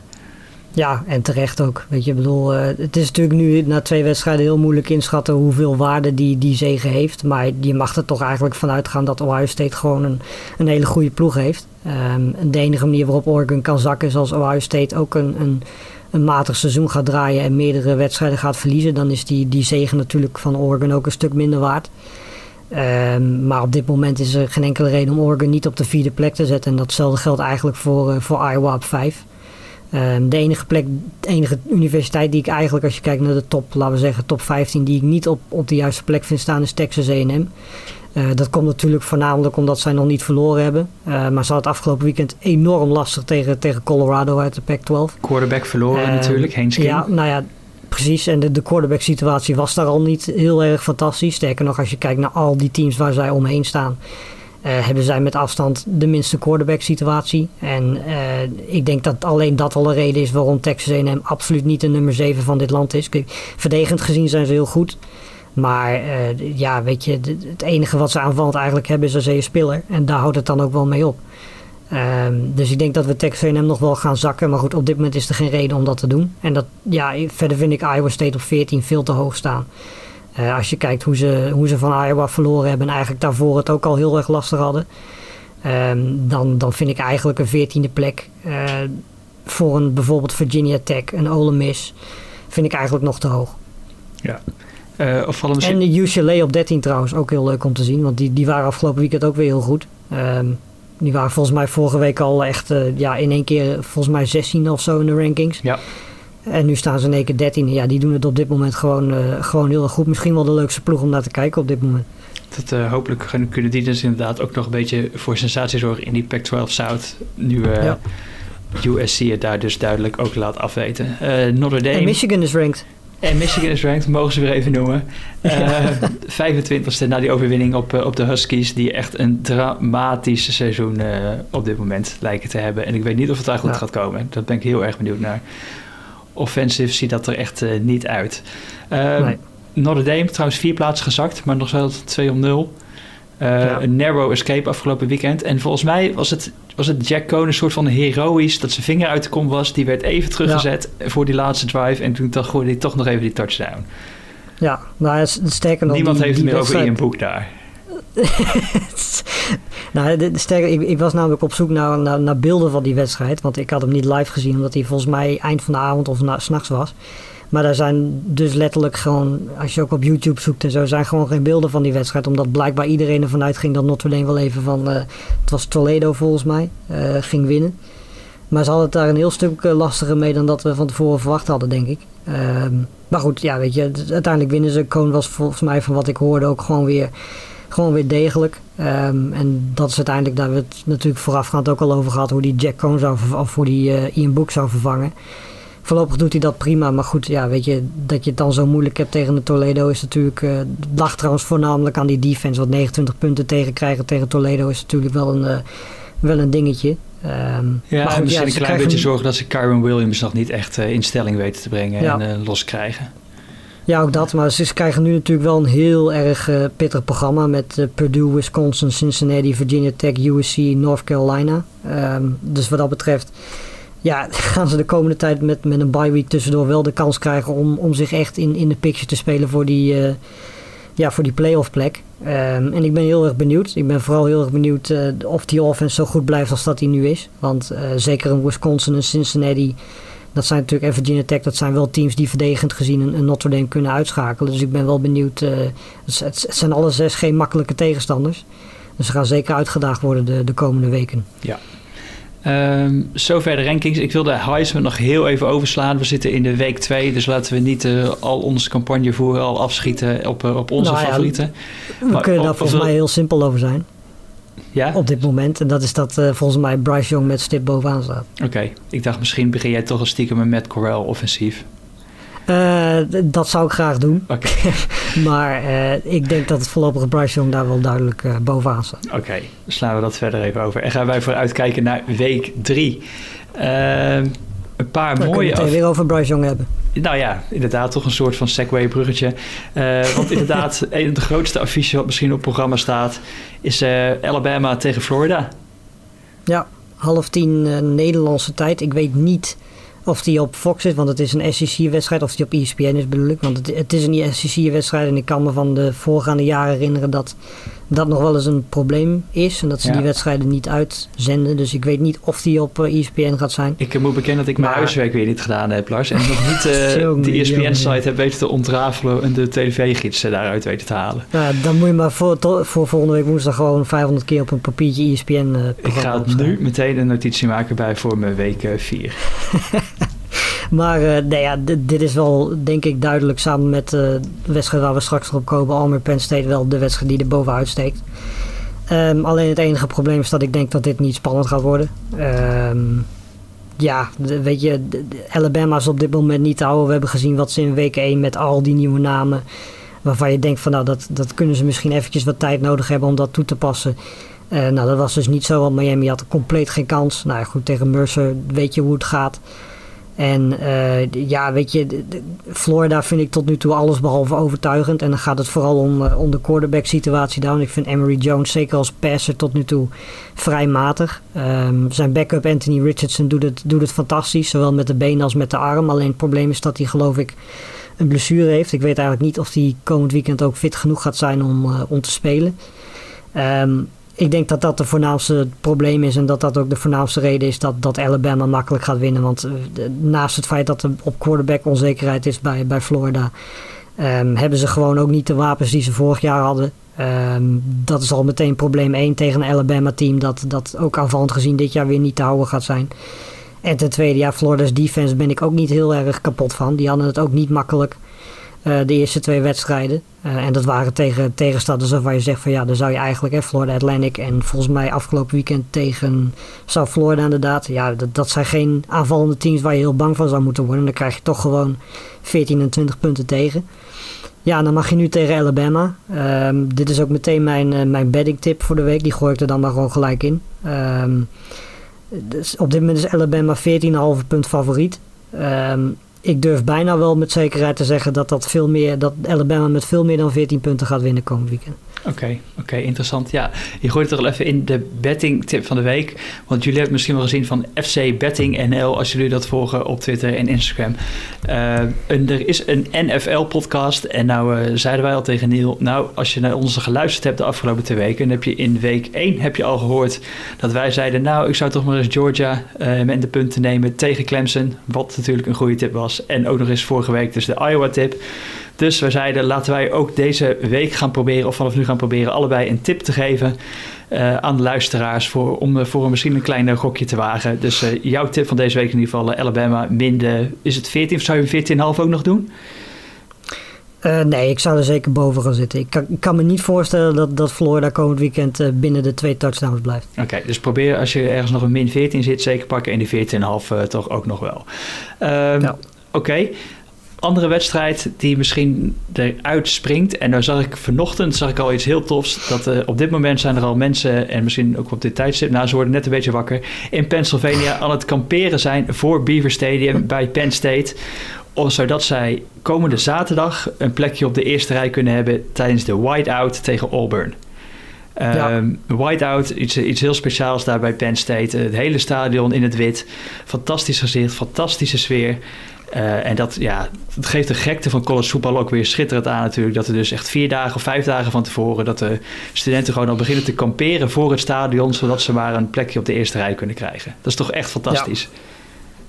Ja, en terecht ook. Weet je, bedoel, uh, het is natuurlijk nu na twee wedstrijden heel moeilijk inschatten hoeveel waarde die, die zegen heeft. Maar je mag er toch eigenlijk vanuit gaan dat Ohio State gewoon een, een hele goede ploeg heeft. Um, de enige manier waarop Oregon kan zakken is als Ohio State ook een, een, een matig seizoen gaat draaien en meerdere wedstrijden gaat verliezen. Dan is die, die zegen natuurlijk van Oregon ook een stuk minder waard. Um, maar op dit moment is er geen enkele reden om Oregon niet op de vierde plek te zetten. En datzelfde geldt eigenlijk voor, uh, voor Iowa op vijf. Um, de enige plek, de enige universiteit die ik eigenlijk, als je kijkt naar de top, laten we zeggen, top 15, die ik niet op, op de juiste plek vind staan, is Texas AM. Uh, dat komt natuurlijk voornamelijk omdat zij nog niet verloren hebben. Uh, maar ze hadden het afgelopen weekend enorm lastig tegen, tegen Colorado uit de Pac-12. Quarterback verloren uh, natuurlijk, Heen Ja, nou ja, precies. En de, de quarterback situatie was daar al niet heel erg fantastisch. Sterker nog, als je kijkt naar al die teams waar zij omheen staan, hebben zij met afstand de minste quarterback situatie. En uh, ik denk dat alleen dat al een reden is waarom Texas A&M absoluut niet de nummer 7 van dit land is. Verdedigend gezien zijn ze heel goed. Maar uh, ja, weet je, het enige wat ze aanvallend eigenlijk hebben is een zeer spiller. En daar houdt het dan ook wel mee op. Um, dus ik denk dat we Texas A&M nog wel gaan zakken. Maar goed, op dit moment is er geen reden om dat te doen. En dat, ja, verder vind ik Iowa State op 14 veel te hoog staan. Uh, als je kijkt hoe ze, hoe ze van Iowa verloren hebben en eigenlijk daarvoor het ook al heel erg lastig hadden. Um, dan, dan vind ik eigenlijk een veertiende plek uh, voor een bijvoorbeeld Virginia Tech, een Ole Miss, vind ik eigenlijk nog te hoog. Ja. Uh, of misschien... En de UCLA op 13 trouwens, ook heel leuk om te zien, want die, die waren afgelopen weekend ook weer heel goed. Um, die waren volgens mij vorige week al echt ja, in één keer volgens mij 16 of zo in de rankings. Ja. En nu staan ze in één keer 13. Ja, die doen het op dit moment gewoon, uh, gewoon heel erg goed. Misschien wel de leukste ploeg om naar te kijken op dit moment. Dat, uh, hopelijk kunnen die dus inderdaad ook nog een beetje voor sensatie zorgen in die Pac-12 South. Nu uh, ja. USC het daar dus duidelijk ook laat afweten. Notre Dame. En Michigan is ranked. En Michigan is ranked, mogen ze weer even noemen. Uh, 25e *laughs* na die overwinning op, uh, op de Huskies, die echt een dramatisch seizoen uh, op dit moment lijken te hebben. En ik weet niet of het daar goed ja. gaat komen. Daar ben ik heel erg benieuwd naar offensive ziet dat er echt uh, niet uit. Uh, nee. Notre Dame trouwens vier plaatsen gezakt, maar nog wel 2 om 0. Uh, ja. Een narrow escape afgelopen weekend. En volgens mij was het, was het Jack Cohn een soort van heroïs dat zijn vinger uit de kom was. Die werd even teruggezet ja. voor die laatste drive. En toen gooide hij toch nog even die touchdown. Ja, nou sterker nog. Niemand die, heeft het meer over Ian Boek daar. *laughs* nou, ik, ik, was namelijk op zoek naar, naar, naar, beelden van die wedstrijd. Want ik had hem niet live gezien, omdat hij volgens mij eind van de avond of s'nachts was. Maar daar zijn dus letterlijk gewoon, als je ook op YouTube zoekt en zo, zijn gewoon geen beelden van die wedstrijd. Omdat blijkbaar iedereen ervan uitging dat Notre Dame wel even van, uh, het was Toledo volgens mij, uh, ging winnen. Maar ze hadden het daar een heel stuk uh, lastiger mee dan dat we van tevoren verwacht hadden, denk ik. Um, maar goed, ja, weet je, uiteindelijk winnen ze. Cohn was volgens mij van wat ik hoorde ook gewoon weer gewoon weer degelijk. Um, en dat is uiteindelijk, daar hebben we het natuurlijk voorafgaand ook al over gehad, hoe die Jack Cohn zou of hoe die uh, Ian Book zou vervangen. Voorlopig doet hij dat prima, maar goed, ja, weet je, dat je het dan zo moeilijk hebt tegen de Toledo is natuurlijk, uh, lag trouwens voornamelijk aan die defense, wat 29 punten tegen krijgen tegen Toledo is natuurlijk wel een, uh, wel een dingetje. Um, ja, maar goed, misschien ja, een klein beetje zorgen dat ze Kyron Williams nog niet echt in stelling weten te brengen ja. en los krijgen. Ja, ook dat. Maar ze krijgen nu natuurlijk wel een heel erg uh, pittig programma met uh, Purdue, Wisconsin, Cincinnati, Virginia Tech, USC, North Carolina. Um, dus wat dat betreft, ja, *laughs* gaan ze de komende tijd met, met een bye week tussendoor wel de kans krijgen om, om zich echt in, in de picture te spelen voor die, uh, ja, voor die playoff plek. Um, en ik ben heel erg benieuwd. Ik ben vooral heel erg benieuwd of die offense zo goed blijft als dat die nu is. Want zeker in Wisconsin en Cincinnati dat zijn natuurlijk, en Virginia Tech, dat zijn wel teams die verdedigend gezien een, een Notre Dame kunnen uitschakelen. Dus ik ben wel benieuwd. Uh, het, het, zijn alle zes geen makkelijke tegenstanders. Dus ze gaan zeker uitgedaagd worden de, de komende weken. Ja. Um, zover de rankings. Ik wil de Heisman nog heel even overslaan. We zitten in de week 2, dus laten we niet uh, al onze campagne voeren, al afschieten op, uh, op onze nou ja, favorieten. We maar, kunnen daar volgens mij heel simpel over zijn. Ja? Op dit moment. En dat is dat uh, volgens mij Bryce Young met stip bovenaan staat. Oké, okay. ik dacht misschien begin jij toch een stiekem met Matt Corral offensief. Uh, dat zou ik graag doen. Oké. *laughs* maar uh, ik denk dat het voorlopig Bryce Young daar wel duidelijk uh, bovenaan staat. Oké, okay, dan slaan we dat verder even over. En gaan wij vooruit kijken naar week 3. Een paar mooie... We het weer over Bryce Young hebben. Nou ja, inderdaad, toch een soort van segway bruggetje. want inderdaad, *laughs* een van de grootste affiches wat misschien op het programma staat... is Alabama tegen Florida. Ja, half tien Nederlandse tijd. Ik weet niet of die op Fox is, want het is een SEC-wedstrijd. Of die op ESPN is, bedoel ik. Want het, het is een SEC-wedstrijd. En ik kan me van de voorgaande jaren herinneren dat dat nog wel eens een probleem is. En dat ze die wedstrijden niet uitzenden. Dus ik weet niet of die op ESPN eh, e gaat zijn. Ik moet bekennen dat ik mijn huiswerk weer niet gedaan heb, Lars. En nog niet *laughs* uh, de ESPN-site heb weten te ontrafelen en de tv-gidsen daaruit weten te halen. Ja, dan moet je maar voor, voor volgende week woensdag gewoon 500 keer op een papiertje ESPN uh, Ik ga nu meteen een notitie maken bij voor mijn week 4. *laughs* Maar uh, nee, ja, dit is wel, denk ik, duidelijk samen met uh, de wedstrijd waar we straks op komen, Almer Penn State, wel de wedstrijd die er bovenuit steekt. Um, alleen het enige probleem is dat ik denk dat dit niet spannend gaat worden. Um, ja, weet je, Alabama is op dit moment niet te houden. We hebben gezien wat ze in week 1 met al die nieuwe namen. Waarvan je denkt van nou, dat, dat kunnen ze misschien eventjes wat tijd nodig hebben om dat toe te passen. Uh, nou, dat was dus niet zo, want Miami had compleet geen kans. Nou ja, goed, tegen Mercer weet je hoe het gaat. En uh, ja, weet je, Florida vind ik tot nu toe alles behalve overtuigend. En dan gaat het vooral om, uh, om de quarterback situatie daar. Ik vind Emery Jones, zeker als passer, tot nu toe vrij matig. Um, zijn backup Anthony Richardson doet het, doet het fantastisch. Zowel met de benen als met de arm. Alleen het probleem is dat hij geloof ik een blessure heeft. Ik weet eigenlijk niet of hij komend weekend ook fit genoeg gaat zijn om, uh, om te spelen. Um, ik denk dat dat de voornaamste probleem is en dat dat ook de voornaamste reden is dat, dat Alabama makkelijk gaat winnen. Want uh, naast het feit dat er op quarterback onzekerheid is bij, bij Florida, um, hebben ze gewoon ook niet de wapens die ze vorig jaar hadden. Um, dat is al meteen probleem 1 tegen een Alabama team dat, dat ook aanvallend gezien dit jaar weer niet te houden gaat zijn. En ten tweede, ja, Florida's defense ben ik ook niet heel erg kapot van. Die hadden het ook niet makkelijk. Uh, de eerste twee wedstrijden. Uh, en dat waren tegen tegenstanders waarvan je zegt van ja, dan zou je eigenlijk hè, Florida Atlantic en volgens mij afgelopen weekend tegen South Florida inderdaad. Ja, dat, dat zijn geen aanvallende teams waar je heel bang van zou moeten worden. Dan krijg je toch gewoon 14 en 20 punten tegen. Ja, dan mag je nu tegen Alabama. Um, dit is ook meteen mijn, uh, mijn betting tip voor de week. Die gooi ik er dan maar gewoon gelijk in. Um, dus op dit moment is Alabama 14,5 punt favoriet. Um, ik durf bijna wel met zekerheid te zeggen dat, dat, veel meer, dat Alabama met veel meer dan 14 punten gaat winnen komend weekend. Oké, oké, interessant. Ja, je gooit het toch even in de betting tip van de week. Want jullie hebben misschien wel gezien van FC Betting NL, als jullie dat volgen op Twitter en Instagram. Uh, en er is een NFL-podcast. En nou uh, zeiden wij al tegen Neil, nou, als je naar onze geluisterd hebt de afgelopen twee weken, dan heb je in week 1 heb je al gehoord dat wij zeiden, nou, ik zou toch maar eens Georgia uh, met de punten nemen tegen Clemson. Wat natuurlijk een goede tip was. En ook nog eens vorige week dus de Iowa-tip. Dus we zeiden, laten wij ook deze week gaan proberen, of vanaf nu gaan proberen, allebei een tip te geven uh, aan de luisteraars voor, om uh, voor misschien een klein gokje te wagen. Dus uh, jouw tip van deze week in ieder geval, Alabama min de, is het 14 of zou je 14,5 ook nog doen? Uh, nee, ik zou er zeker boven gaan zitten. Ik kan, ik kan me niet voorstellen dat, dat Florida komend weekend uh, binnen de twee touchdowns blijft. Oké, okay, dus probeer als je ergens nog een min 14 zit, zeker pakken en die 14,5 uh, toch ook nog wel. ja. Oké. Okay andere wedstrijd die misschien eruit springt. En daar zag ik vanochtend zag ik al iets heel tofs. Dat uh, op dit moment zijn er al mensen, en misschien ook op dit tijdstip, nou ze worden net een beetje wakker, in Pennsylvania aan het kamperen zijn voor Beaver Stadium bij Penn State. Zodat zij komende zaterdag een plekje op de eerste rij kunnen hebben tijdens de whiteout tegen Auburn. Ja. Um, whiteout, iets, iets heel speciaals daar bij Penn State. Het hele stadion in het wit. Fantastisch gezicht, fantastische sfeer. Uh, en dat, ja, dat geeft de gekte van college voetbal ook weer schitterend aan natuurlijk. Dat er dus echt vier dagen of vijf dagen van tevoren... dat de studenten gewoon al beginnen te kamperen voor het stadion... zodat ze maar een plekje op de eerste rij kunnen krijgen. Dat is toch echt fantastisch. Ja.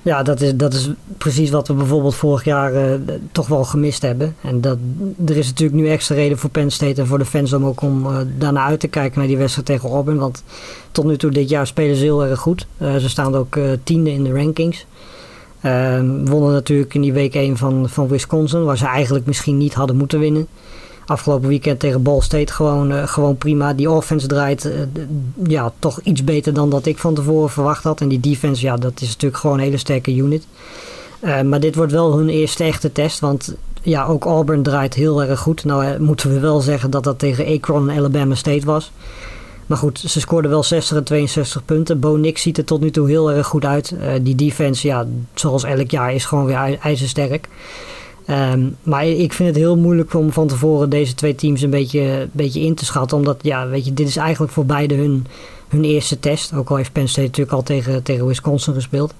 Ja, dat is, dat is precies wat we bijvoorbeeld vorig jaar uh, toch wel gemist hebben. En dat, er is natuurlijk nu extra reden voor Penn State en voor de fans om ook om uh, daarna uit te kijken naar die wedstrijd tegen Auburn. Want tot nu toe dit jaar spelen ze heel erg goed. Uh, ze staan ook tiende in de rankings. Uh, wonnen natuurlijk in die week 1 van, van Wisconsin, waar ze eigenlijk misschien niet hadden moeten winnen. Afgelopen weekend tegen Ball State gewoon, uh, gewoon prima. Die offense draait uh, ja, toch iets beter dan dat ik van tevoren verwacht had. En die defense, ja, dat is natuurlijk gewoon een hele sterke unit. maar dit wordt wel hun eerste echte test, want ja, ook Auburn draait heel erg goed. Nou moeten we wel zeggen dat dat tegen Akron en Alabama State was. Maar goed, ze scoorden wel 60 en 62 punten. Bo Nix ziet er tot nu toe heel erg goed uit. Die defense, ja, zoals elk jaar, is gewoon weer ijzersterk. Um, maar ik vind het heel moeilijk om van tevoren deze twee teams een beetje, beetje in te schatten. Omdat, ja, weet je, dit is eigenlijk voor beide hun, hun eerste test. Ook al heeft Penn State natuurlijk al tegen, tegen Wisconsin gespeeld.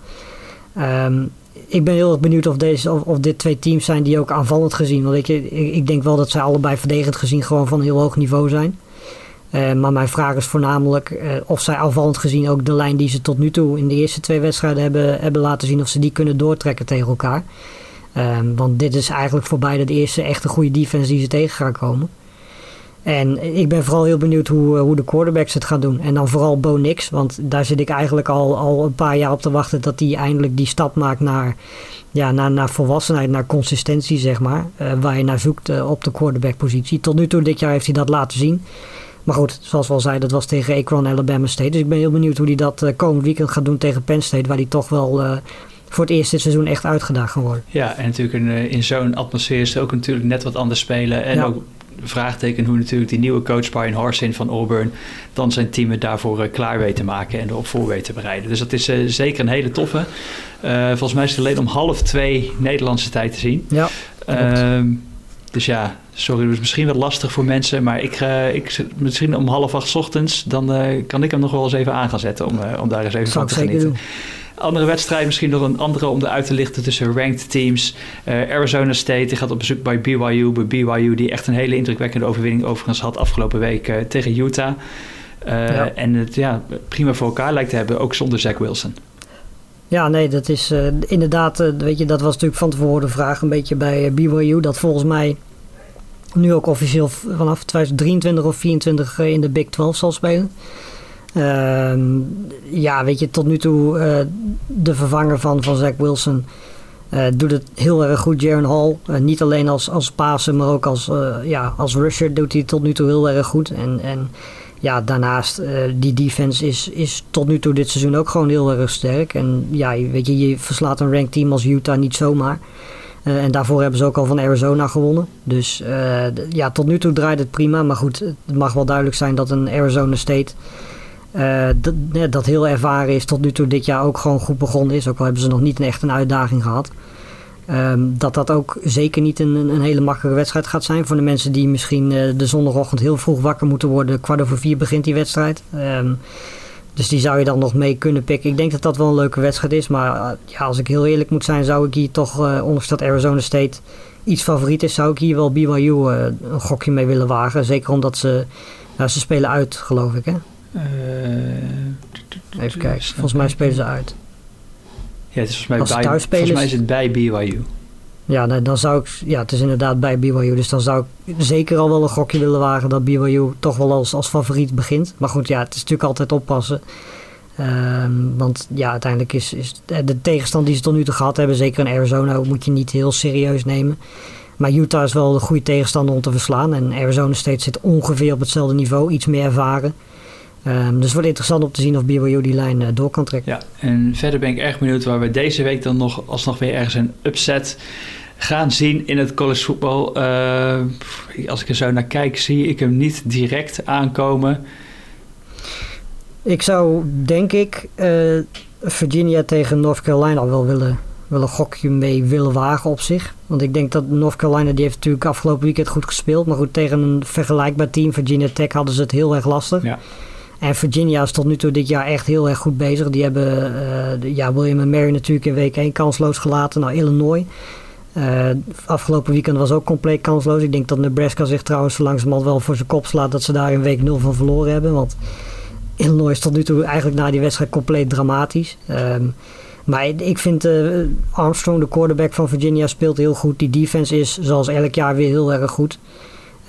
Um, ik ben heel erg benieuwd of, deze, of, of, dit twee teams zijn die ook aanvallend gezien. Want ik, ik, denk wel dat zij allebei verdedigend gezien gewoon van heel hoog niveau zijn. Uh, maar mijn vraag is voornamelijk uh, of zij aanvallend gezien ook de lijn die ze tot nu toe in de eerste twee wedstrijden hebben, hebben laten zien, of ze die kunnen doortrekken tegen elkaar. Um, want dit is eigenlijk voor beide de eerste echte goede defense die ze tegen gaan komen. En ik ben vooral heel benieuwd hoe, eh, hoe de quarterbacks het gaan doen. En dan vooral Bo Nix, want daar zit ik eigenlijk al, al een paar jaar op te wachten dat hij eindelijk die stap maakt naar, ja, naar, naar volwassenheid, naar consistentie, zeg maar. Uh, waar je naar zoekt uh, op de quarterback-positie. Tot nu toe dit jaar heeft hij dat laten zien. Maar goed, zoals we al zeiden, dat was tegen Akron Alabama State. Dus ik ben heel benieuwd hoe hij dat komend weekend gaat doen tegen Penn State, waar hij toch wel voor het eerst dit seizoen echt uitgedaagd gaan worden. Ja, en natuurlijk in, in zo'n atmosfeer is het ook natuurlijk net wat anders spelen. En ook vraagteken hoe natuurlijk die nieuwe coach Brian Harsin van Auburn dan zijn team daarvoor uh, klaar weet te maken en erop voor weet te bereiden. Dus dat is uh, zeker een hele toffe. Uh, volgens mij is het alleen om half twee Nederlandse tijd te zien. Ja. Ehm, dus ja, sorry, dat is misschien wat lastig voor mensen, maar ik, ik misschien om half acht ochtends, dan kan ik hem nog wel eens even aan gaan zetten om, om daar eens even van te genieten. Doen. Andere wedstrijd, misschien nog een andere om eruit te lichten tussen ranked teams. Uh, Arizona State die gaat op bezoek bij BYU. Bij BYU die echt een hele indrukwekkende overwinning overigens had afgelopen week uh, tegen Utah. Uh, ja. En het ja, prima voor elkaar lijkt te hebben, ook zonder Zach Wilson. Ja, nee, dat is inderdaad, weet je, dat was natuurlijk van tevoren de vraag een beetje bij BYU. Dat volgens mij nu ook officieel vanaf 2023 of 2024 in de Big 12 zal spelen. Ehm, ja, weet je, tot nu toe uh, de vervanger van, van Wilson uh, doet het heel erg goed. Jaron Hall, uh, niet alleen als, als pasen, maar ook als, ja, als rusher doet hij tot nu toe heel erg goed. En, en ja, daarnaast, die defense is, is tot nu toe dit seizoen ook gewoon heel erg sterk. En ja, weet je, je verslaat een ranked team als Utah niet zomaar. en daarvoor hebben ze ook al van Arizona gewonnen. Dus ja, tot nu toe draait het prima. Maar goed, het mag wel duidelijk zijn dat een Arizona State uh, dat, dat heel ervaren is tot nu toe dit jaar ook gewoon goed begonnen is. Ook al hebben ze nog niet een echt een uitdaging gehad. Um, dat dat ook zeker niet een, een, hele makkelijke wedstrijd gaat zijn. Voor de mensen die misschien uh, de zondagochtend heel vroeg wakker moeten worden. Kwart over vier begint die wedstrijd. Um, dus die zou je dan nog mee kunnen pikken. Ik denk dat dat wel een leuke wedstrijd is. Maar uh, ja, als ik heel eerlijk moet zijn, zou ik hier toch, uh, ondanks dat Arizona State iets favoriet is, zou ik hier wel BYU een gokje mee willen wagen. Zeker omdat ze, nou, ze spelen uit, geloof ik. Hè? Uh, Even kijken, volgens mij spelen ze uit. Ja, het is volgens mij, bij, volgens mij is het bij BYU. Ja, nou, dan zou ik, ja, het is inderdaad bij BYU. Dus dan zou ik zeker al wel een gokje willen wagen dat BYU toch wel als, als favoriet begint. Maar goed, ja, het is natuurlijk altijd oppassen. Um, want ja, uiteindelijk is, is de tegenstand die ze tot nu toe gehad hebben, zeker in Arizona, moet je niet heel serieus nemen. Maar Utah is wel een goede tegenstander om te verslaan. En Arizona State zit ongeveer op hetzelfde niveau, iets meer ervaren. Um, dus het wordt interessant om te zien of BYU die lijn uh, door kan trekken. Ja, en verder ben ik erg benieuwd waar we deze week dan nog alsnog weer ergens een upset gaan zien in het college voetbal. Uh, als ik er zo naar kijk, zie ik hem niet direct aankomen. Ik zou, denk ik, uh, Virginia tegen North Carolina wel willen, wel een gokje mee willen wagen op zich. Want ik denk dat North Carolina, die heeft natuurlijk afgelopen weekend goed gespeeld. Maar goed, tegen een vergelijkbaar team, Virginia Tech, hadden ze het heel erg lastig. Ja. En Virginia is tot nu toe dit jaar echt heel erg goed bezig. Die hebben uh, ja, William en Mary natuurlijk in week 1 kansloos gelaten. Nou, Illinois. Uh, afgelopen weekend was ook compleet kansloos. Ik denk dat Nebraska zich trouwens langzamerhand wel voor zijn kop slaat dat ze daar in week 0 van verloren hebben. Want Illinois is tot nu toe eigenlijk na die wedstrijd compleet dramatisch. Um, maar ik vind uh, Armstrong, de quarterback van Virginia, speelt heel goed. Die defense is zoals elk jaar weer heel erg goed.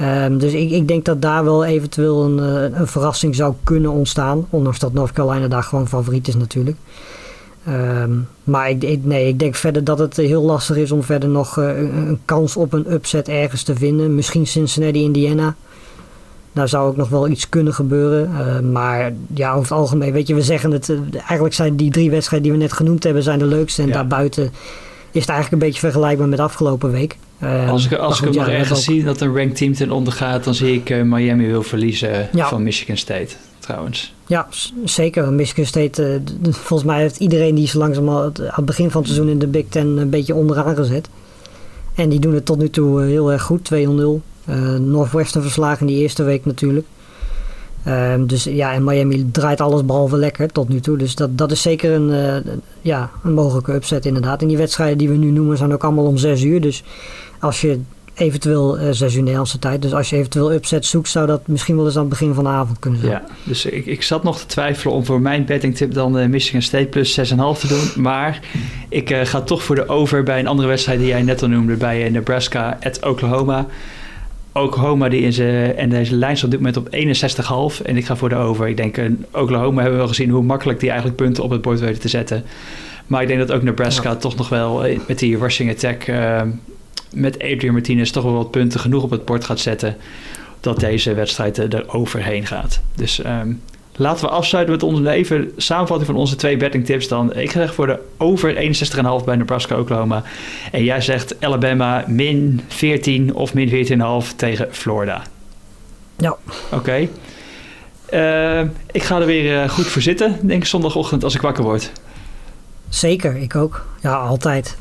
Um, dus ik, ik, denk dat daar wel eventueel een, uh, een, verrassing zou kunnen ontstaan. Ondanks dat North Carolina daar gewoon favoriet is natuurlijk. Um, maar ik, ik, nee, ik denk verder dat het heel lastig is om verder nog uh, een kans op een upset ergens te vinden. Misschien Cincinnati, Indiana. Daar zou ook nog wel iets kunnen gebeuren. Uh, maar ja, over het algemeen, weet je, we zeggen het. eigenlijk zijn die drie wedstrijden die we net genoemd hebben, zijn de leukste. En ja. daarbuiten is het eigenlijk een beetje vergelijkbaar met afgelopen week. Uh, als ik, als ik hem nog ergens zie dat een ranked team ten onder gaat, dan zie ik uh, Miami wil verliezen van Michigan State trouwens. Ja, zeker. Michigan State, uh, volgens mij heeft iedereen die zo langzaam aan het begin van het seizoen in de Big Ten een beetje onderaan gezet. En die doen het tot nu toe heel erg goed, 2-0. Northwestern verslagen die eerste week natuurlijk. Um, dus ja, en Miami draait alles behalve lekker tot nu toe. Dus dat, dat is zeker een, uh, ja, een mogelijke upset inderdaad. En die wedstrijden die we nu noemen zijn ook allemaal om 6 uur. Dus als je eventueel uh, 6 uur Nederlandse tijd. Dus als je eventueel upset zoekt, zou dat misschien wel eens aan het begin van de avond kunnen zijn. Ja, dus ik, ik zat nog te twijfelen om voor mijn betting tip dan uh, Michigan State plus 6,5 te doen. Maar ik ga toch voor de over bij een andere wedstrijd die jij net al noemde. Bij Nebraska at Oklahoma. Oklahoma die in zijn, en deze lijn staat op dit moment op 61,5 en ik ga voor de over. Ik denk, in Oklahoma hebben we wel gezien hoe makkelijk die eigenlijk punten op het bord weten te zetten. Maar ik denk dat ook Nebraska toch nog wel eh, met die rushing attack uh, met Adrian Martinez toch wel wat punten genoeg op het bord gaat zetten. Dat deze wedstrijd er overheen gaat. Dus um, Laten we afsluiten met onze even samenvatting van onze twee betting tips dan. Ik zeg voor de over 61,5 bij Nebraska Oklahoma. En jij zegt Alabama min 14 of min 14,5 tegen Florida. Ja. Oké. Okay. Uh, ik ga er weer uh, goed voor zitten, denk ik zondagochtend als ik wakker word. Zeker, ik ook. Ja, altijd.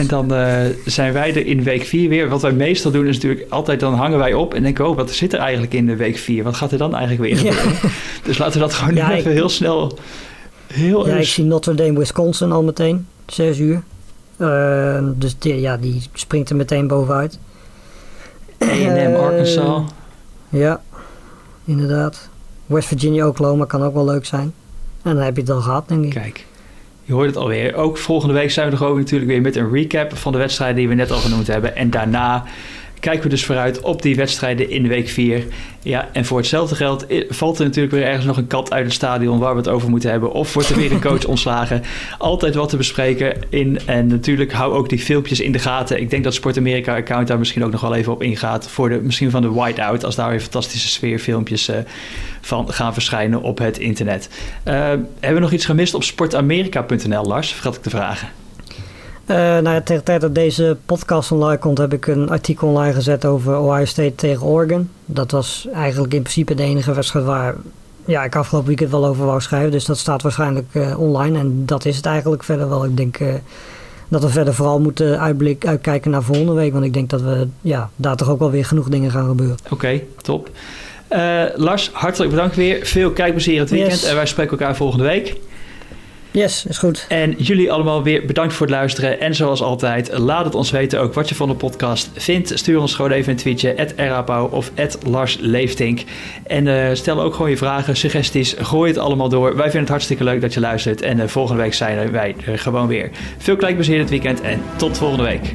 En dan uh, zijn wij er in week 4 weer. Wat wij meestal doen is natuurlijk altijd dan hangen wij op en denken, oh, wat zit er eigenlijk in de week 4? Wat gaat er dan eigenlijk weer gebeuren? Ja. Dus laten we dat gewoon ja, *laughs* even ik, heel snel... Heel ja, ik zie Notre Dame, Wisconsin al meteen, 6 uur. Uh, dus die, ja, die springt er meteen bovenuit. A&M, Arkansas. Ja, inderdaad. West Virginia, Oklahoma kan ook wel leuk zijn. En dan heb je het al gehad, denk ik. Kijk. Je hoort het alweer. Ook volgende week zijn we er ook natuurlijk weer met een recap van de wedstrijden die we net al genoemd hebben. En daarna kijken we dus vooruit op die wedstrijden in week 4. Ja, en voor hetzelfde geld valt er natuurlijk weer ergens nog een kat uit het stadion waar we het over moeten hebben. Of wordt er weer een coach *laughs* ontslagen. Altijd wat te bespreken in. En natuurlijk hou ook die filmpjes in de gaten. Ik denk dat Sport Amerika account daar misschien ook nog wel even op ingaat. Voor de, misschien van de whiteout, als daar weer fantastische sfeerfilmpjes uh, van gaan verschijnen op het internet. Uh, hebben we nog iets gemist op sportamerika.nl, Lars? Vergat ik te vragen. Uh, nou tegen de tijd dat deze podcast online komt, heb ik een artikel online gezet over Ohio State tegen Oregon. Dat was eigenlijk in principe de enige wedstrijd waar ja, ik afgelopen weekend wel over wou schrijven. Dus dat staat waarschijnlijk uh, online. En dat is het eigenlijk verder wel. Ik denk uh, dat we verder vooral moeten uitblik, uitkijken naar volgende week. Want ik denk dat we ja, daar toch ook wel weer genoeg dingen gaan gebeuren. Oké, okay, top. Lars, hartelijk bedankt weer. Veel kijkplezier het weekend. Yes. En wij spreken elkaar volgende week. Yes, is goed. En jullie allemaal weer bedankt voor het luisteren. En zoals altijd, laat het ons weten ook wat je van de podcast vindt. Stuur ons gewoon even een tweetje, @rapau of @larsleeftink. En uh, stel ook gewoon je vragen, suggesties. Gooi het allemaal door. Wij vinden het hartstikke leuk dat je luistert. En uh, volgende week zijn wij er gewoon weer. Veel kijkplezier dit weekend en tot volgende week.